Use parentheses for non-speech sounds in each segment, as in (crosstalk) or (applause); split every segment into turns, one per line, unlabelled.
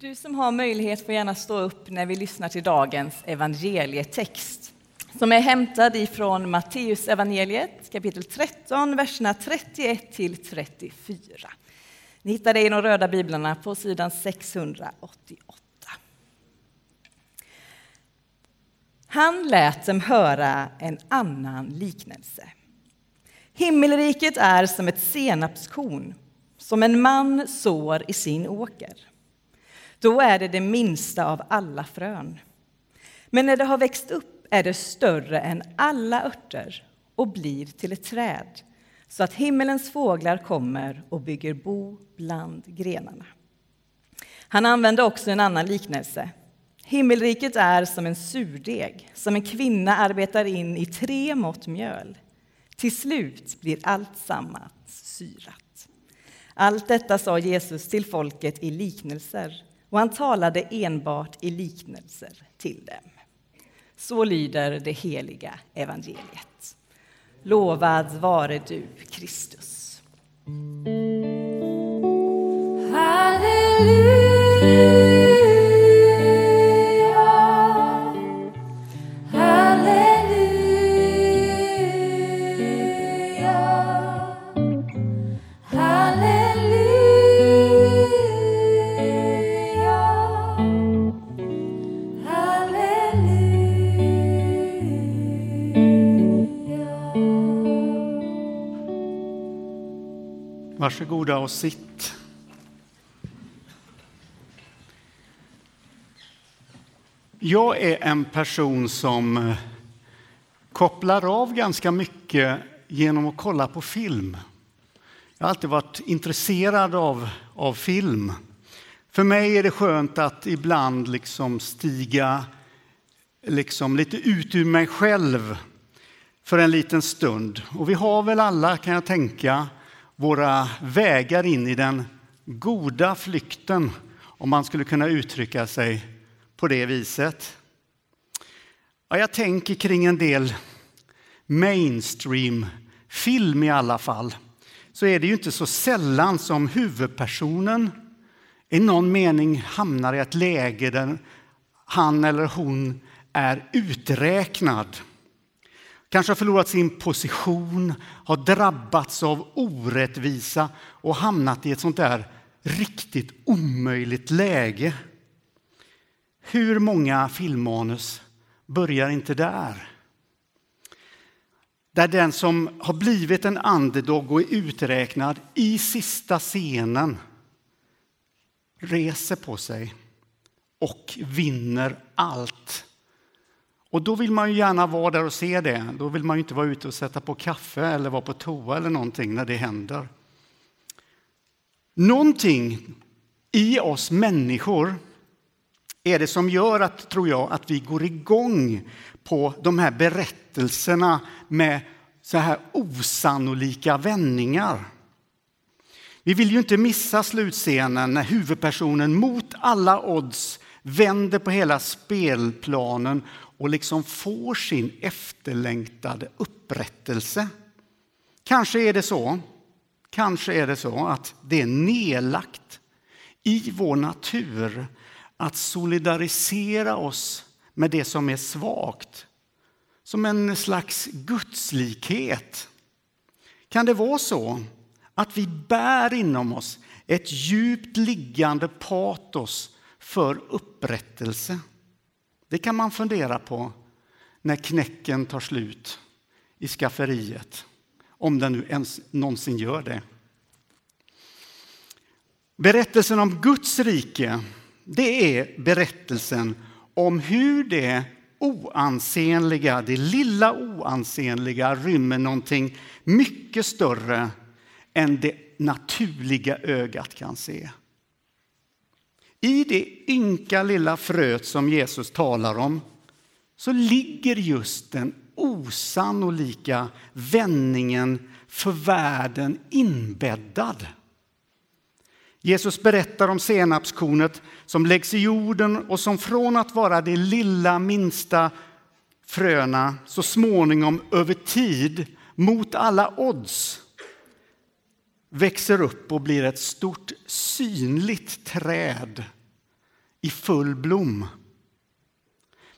Du som har möjlighet får gärna stå upp när vi lyssnar till dagens evangelietext som är hämtad ifrån Matteus evangeliet kapitel 13, verserna 31 till 34. Ni hittar det i de röda biblarna på sidan 688. Han lät dem höra en annan liknelse. Himmelriket är som ett senapskorn som en man sår i sin åker. Då är det det minsta av alla frön. Men när det har växt upp är det större än alla örter och blir till ett träd så att himmelens fåglar kommer och bygger bo bland grenarna. Han använde också en annan liknelse. Himmelriket är som en surdeg som en kvinna arbetar in i tre mått mjöl. Till slut blir allt sammans syrat. Allt detta sa Jesus till folket i liknelser och han talade enbart i liknelser till dem. Så lyder det heliga evangeliet. Lovad vare du, Kristus.
Halleluja
Varsågoda och sitt. Jag är en person som eh, kopplar av ganska mycket genom att kolla på film. Jag har alltid varit intresserad av, av film. För mig är det skönt att ibland liksom stiga liksom lite ut ur mig själv för en liten stund. Och vi har väl alla, kan jag tänka, våra vägar in i den goda flykten, om man skulle kunna uttrycka sig på det viset. Ja, jag tänker kring en del mainstream-film i alla fall. Så är det ju inte så sällan som huvudpersonen i någon mening hamnar i ett läge där han eller hon är uträknad kanske har förlorat sin position, har drabbats av orättvisa och hamnat i ett sånt där riktigt omöjligt läge. Hur många filmmanus börjar inte där? Där den som har blivit en underdog och är uträknad i sista scenen reser på sig och vinner allt och då vill man ju gärna vara där och se det. Då vill man ju inte vara ute och sätta på kaffe eller vara på toa eller någonting när det händer. Någonting i oss människor är det som gör att, tror jag, att vi går igång på de här berättelserna med så här osannolika vändningar. Vi vill ju inte missa slutscenen när huvudpersonen mot alla odds vänder på hela spelplanen och liksom får sin efterlängtade upprättelse. Kanske är det så, kanske är det så att det är nedlagt i vår natur att solidarisera oss med det som är svagt, som en slags gudslikhet. Kan det vara så att vi bär inom oss ett djupt liggande patos för upprättelse? Det kan man fundera på när knäcken tar slut i skafferiet, om den nu ens någonsin gör det. Berättelsen om Guds rike, det är berättelsen om hur det oansenliga, det lilla oansenliga rymmer någonting mycket större än det naturliga ögat kan se. I det ynka lilla fröet som Jesus talar om så ligger just den osannolika vändningen för världen inbäddad. Jesus berättar om senapskornet som läggs i jorden och som från att vara det lilla minsta fröna så småningom över tid mot alla odds växer upp och blir ett stort synligt träd i full blom.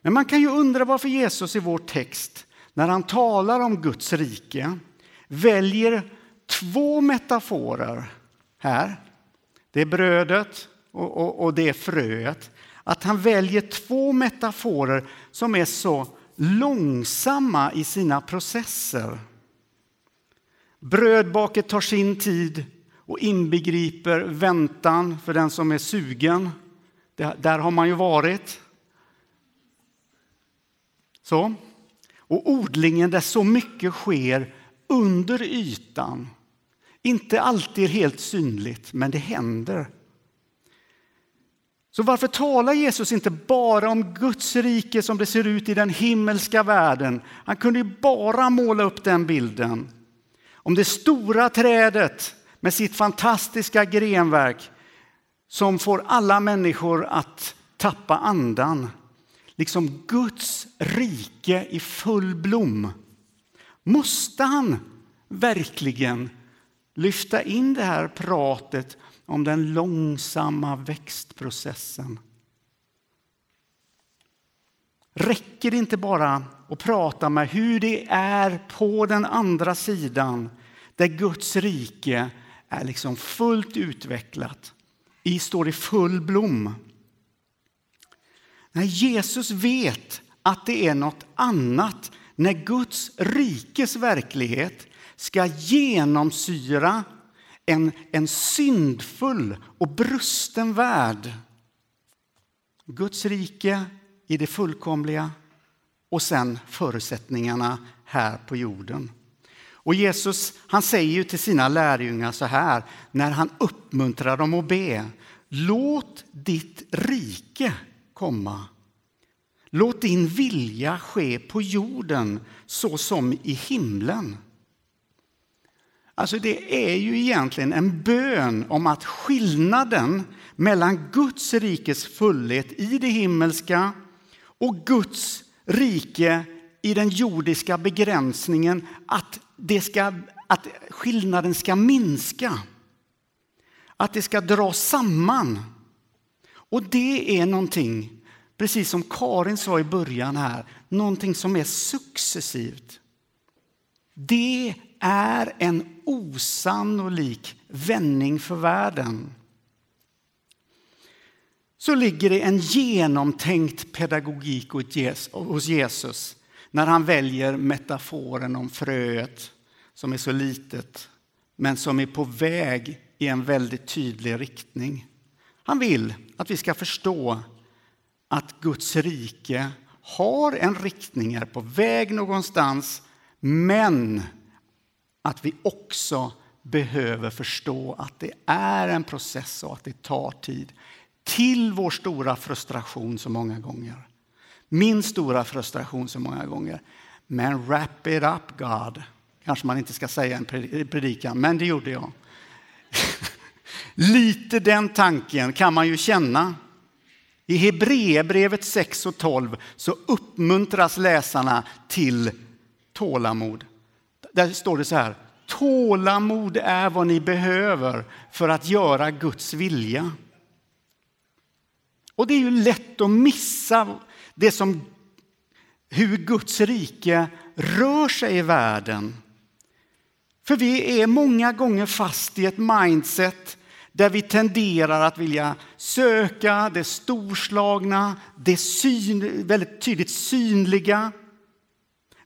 Men man kan ju undra varför Jesus i vår text, när han talar om Guds rike, väljer två metaforer här. Det är brödet och, och, och det är fröet. Att han väljer två metaforer som är så långsamma i sina processer. Brödbaket tar sin tid och inbegriper väntan för den som är sugen. Där har man ju varit. Så. Och odlingen där så mycket sker under ytan. Inte alltid helt synligt, men det händer. Så varför talar Jesus inte bara om Guds rike som det ser ut i den himmelska världen? Han kunde ju bara måla upp den bilden. Om det stora trädet med sitt fantastiska grenverk som får alla människor att tappa andan. Liksom Guds rike i full blom. Måste han verkligen lyfta in det här pratet om den långsamma växtprocessen? Räcker det inte bara att prata med hur det är på den andra sidan där Guds rike är liksom fullt utvecklat, i, står i full blom? När Jesus vet att det är något annat när Guds rikes verklighet ska genomsyra en, en syndfull och brusten värld. Guds rike i det fullkomliga och sen förutsättningarna här på jorden. Och Jesus han säger ju till sina lärjungar så här när han uppmuntrar dem att be. Låt ditt rike komma. Låt din vilja ske på jorden så som i himlen. Alltså det är ju egentligen en bön om att skillnaden mellan Guds rikes fullhet i det himmelska och Guds rike i den jordiska begränsningen, att, det ska, att skillnaden ska minska. Att det ska dras samman. Och det är någonting, precis som Karin sa i början här, någonting som är successivt. Det är en osannolik vändning för världen. Så ligger det en genomtänkt pedagogik hos Jesus när han väljer metaforen om fröet som är så litet men som är på väg i en väldigt tydlig riktning. Han vill att vi ska förstå att Guds rike har en riktning, är på väg någonstans men att vi också behöver förstå att det är en process och att det tar tid. Till vår stora frustration så många gånger. Min stora frustration så många gånger. Men wrap it up God. Kanske man inte ska säga en predikan, men det gjorde jag. (laughs) Lite den tanken kan man ju känna. I Hebreerbrevet 6 och 12 så uppmuntras läsarna till tålamod. Där står det så här. Tålamod är vad ni behöver för att göra Guds vilja. Och det är ju lätt att missa det som, hur Guds rike rör sig i världen. För vi är många gånger fast i ett mindset där vi tenderar att vilja söka det storslagna, det syn, väldigt tydligt synliga.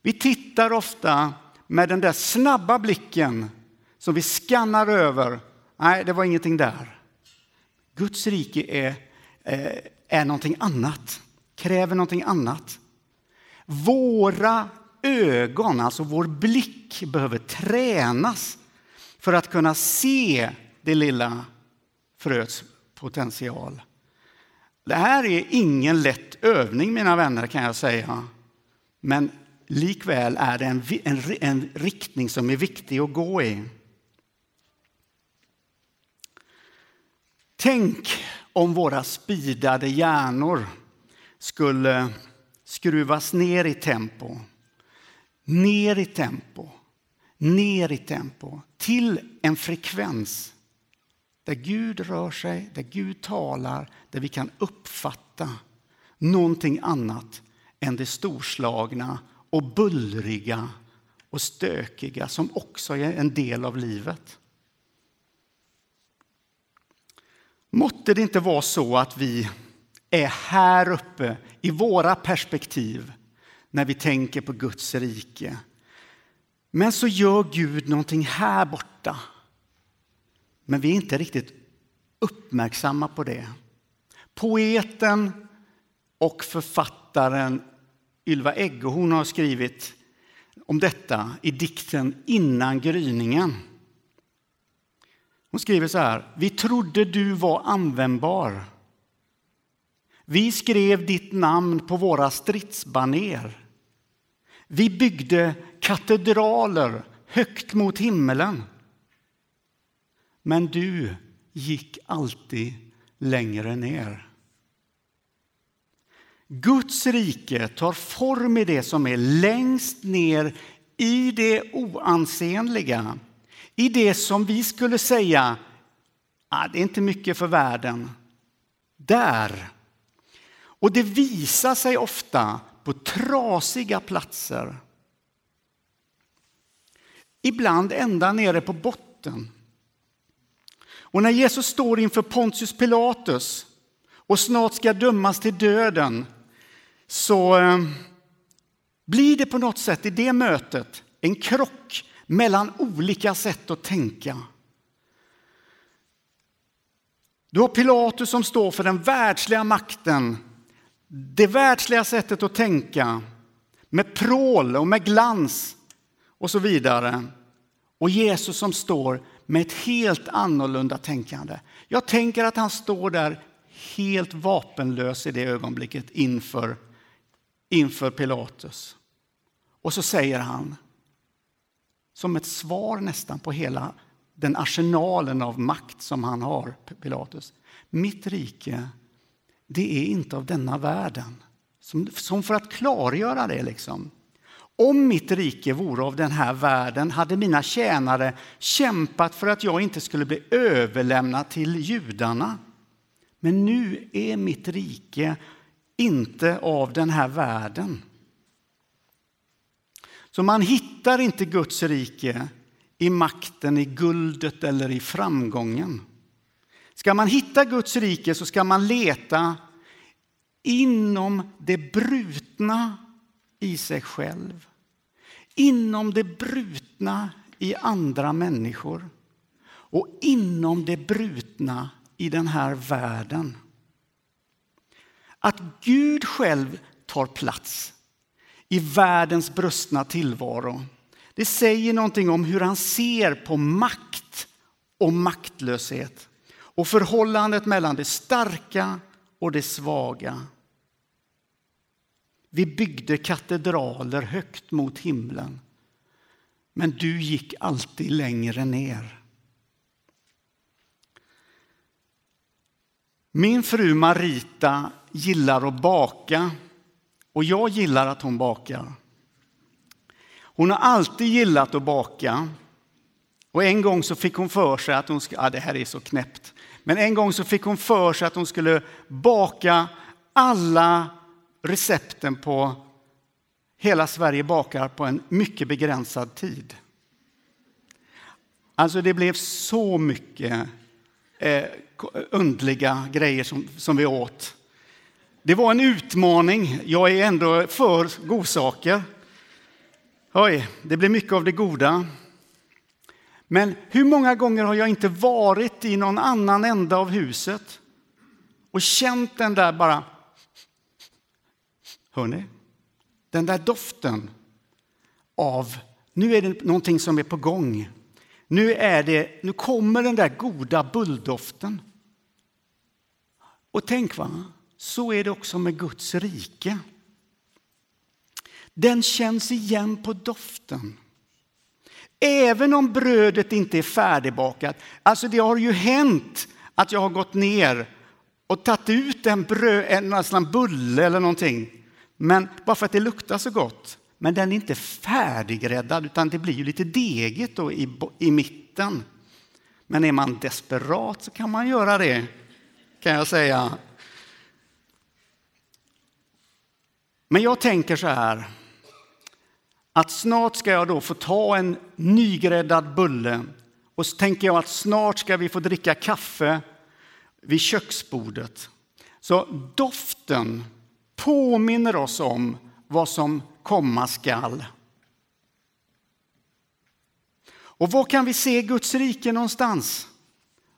Vi tittar ofta med den där snabba blicken som vi skannar över. Nej, det var ingenting där. Guds rike är, Eh, är någonting annat, kräver någonting annat. Våra ögon, alltså vår blick, behöver tränas för att kunna se det lilla fröets potential. Det här är ingen lätt övning, mina vänner, kan jag säga. Men likväl är det en, en, en riktning som är viktig att gå i. Tänk om våra spidade hjärnor skulle skruvas ner i tempo. Ner i tempo, ner i tempo, till en frekvens där Gud rör sig, där Gud talar, där vi kan uppfatta någonting annat än det storslagna och bullriga och stökiga som också är en del av livet. Måtte det inte vara så att vi är här uppe i våra perspektiv när vi tänker på Guds rike. Men så gör Gud någonting här borta. Men vi är inte riktigt uppmärksamma på det. Poeten och författaren Ylva Eggehorn har skrivit om detta i dikten Innan gryningen. Hon skriver så här. Vi trodde du var användbar. Vi skrev ditt namn på våra stridsbaner. Vi byggde katedraler högt mot himmelen. Men du gick alltid längre ner. Guds rike tar form i det som är längst ner i det oansenliga. I det som vi skulle säga, ah, det är inte mycket för världen. Där. Och det visar sig ofta på trasiga platser. Ibland ända nere på botten. Och när Jesus står inför Pontius Pilatus och snart ska dömas till döden så eh, blir det på något sätt i det mötet en krock mellan olika sätt att tänka. Du har Pilatus som står för den världsliga makten, det världsliga sättet att tänka med prål och med glans och så vidare. Och Jesus som står med ett helt annorlunda tänkande. Jag tänker att han står där helt vapenlös i det ögonblicket inför, inför Pilatus. Och så säger han, som ett svar nästan på hela den arsenalen av makt som han har, Pilatus. Mitt rike, det är inte av denna världen. Som, som för att klargöra det liksom. Om mitt rike vore av den här världen hade mina tjänare kämpat för att jag inte skulle bli överlämnad till judarna. Men nu är mitt rike inte av den här världen. Så man hittar inte Guds rike i makten, i guldet eller i framgången. Ska man hitta Guds rike så ska man leta inom det brutna i sig själv. Inom det brutna i andra människor och inom det brutna i den här världen. Att Gud själv tar plats i världens brustna tillvaro. Det säger någonting om hur han ser på makt och maktlöshet och förhållandet mellan det starka och det svaga. Vi byggde katedraler högt mot himlen. Men du gick alltid längre ner. Min fru Marita gillar att baka och jag gillar att hon bakar. Hon har alltid gillat att baka. Och en gång så fick hon för sig att hon skulle, ja, det här är så knäppt. Men en gång så fick hon för sig att hon skulle baka alla recepten på Hela Sverige bakar på en mycket begränsad tid. Alltså det blev så mycket eh, undliga grejer som, som vi åt. Det var en utmaning. Jag är ändå för godsaker. Oj, det blir mycket av det goda. Men hur många gånger har jag inte varit i någon annan ända av huset och känt den där bara Hör ni? Den där doften av nu är det någonting som är på gång. Nu, är det, nu kommer den där goda bulldoften. Och tänk, va? Så är det också med Guds rike. Den känns igen på doften. Även om brödet inte är färdigbakat. Alltså det har ju hänt att jag har gått ner och tagit ut en, bröd, en bulle eller någonting men bara för att det luktar så gott. Men den är inte färdigräddad utan det blir ju lite degigt då i, i mitten. Men är man desperat så kan man göra det, kan jag säga. Men jag tänker så här, att snart ska jag då få ta en nygräddad bulle och så tänker jag att snart ska vi få dricka kaffe vid köksbordet. Så doften påminner oss om vad som komma skall. Och var kan vi se Guds rike någonstans?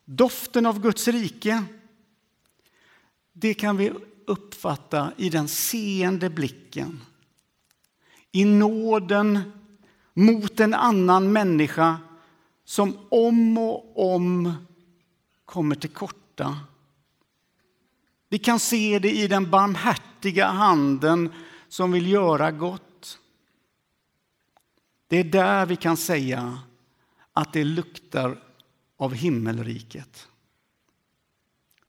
Doften av Guds rike. Det kan vi uppfatta i den seende blicken. I nåden mot en annan människa som om och om kommer till korta. Vi kan se det i den barmhärtiga handen som vill göra gott. Det är där vi kan säga att det luktar av himmelriket.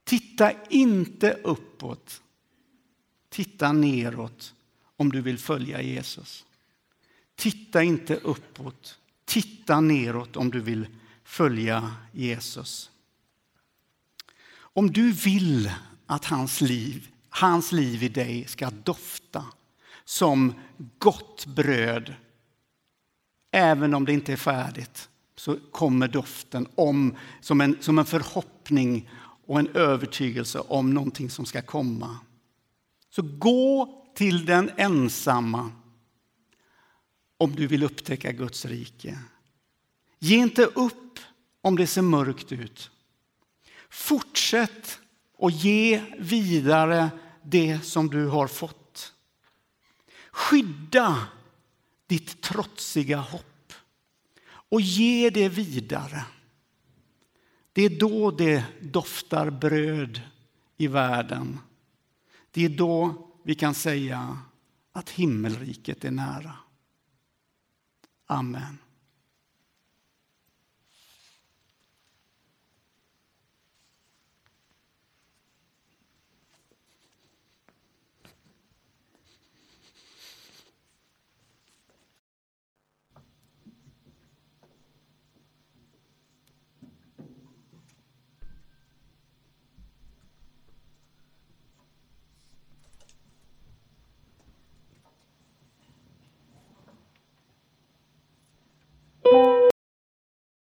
Titta inte uppåt. Titta neråt om du vill följa Jesus. Titta inte uppåt. Titta neråt om du vill följa Jesus. Om du vill att hans liv, hans liv i dig ska dofta som gott bröd, även om det inte är färdigt, så kommer doften om, som, en, som en förhoppning och en övertygelse om någonting som ska komma. Så gå till den ensamma om du vill upptäcka Guds rike. Ge inte upp om det ser mörkt ut. Fortsätt och ge vidare det som du har fått. Skydda ditt trotsiga hopp och ge det vidare. Det är då det doftar bröd i världen. Det är då vi kan säga att himmelriket är nära. Amen.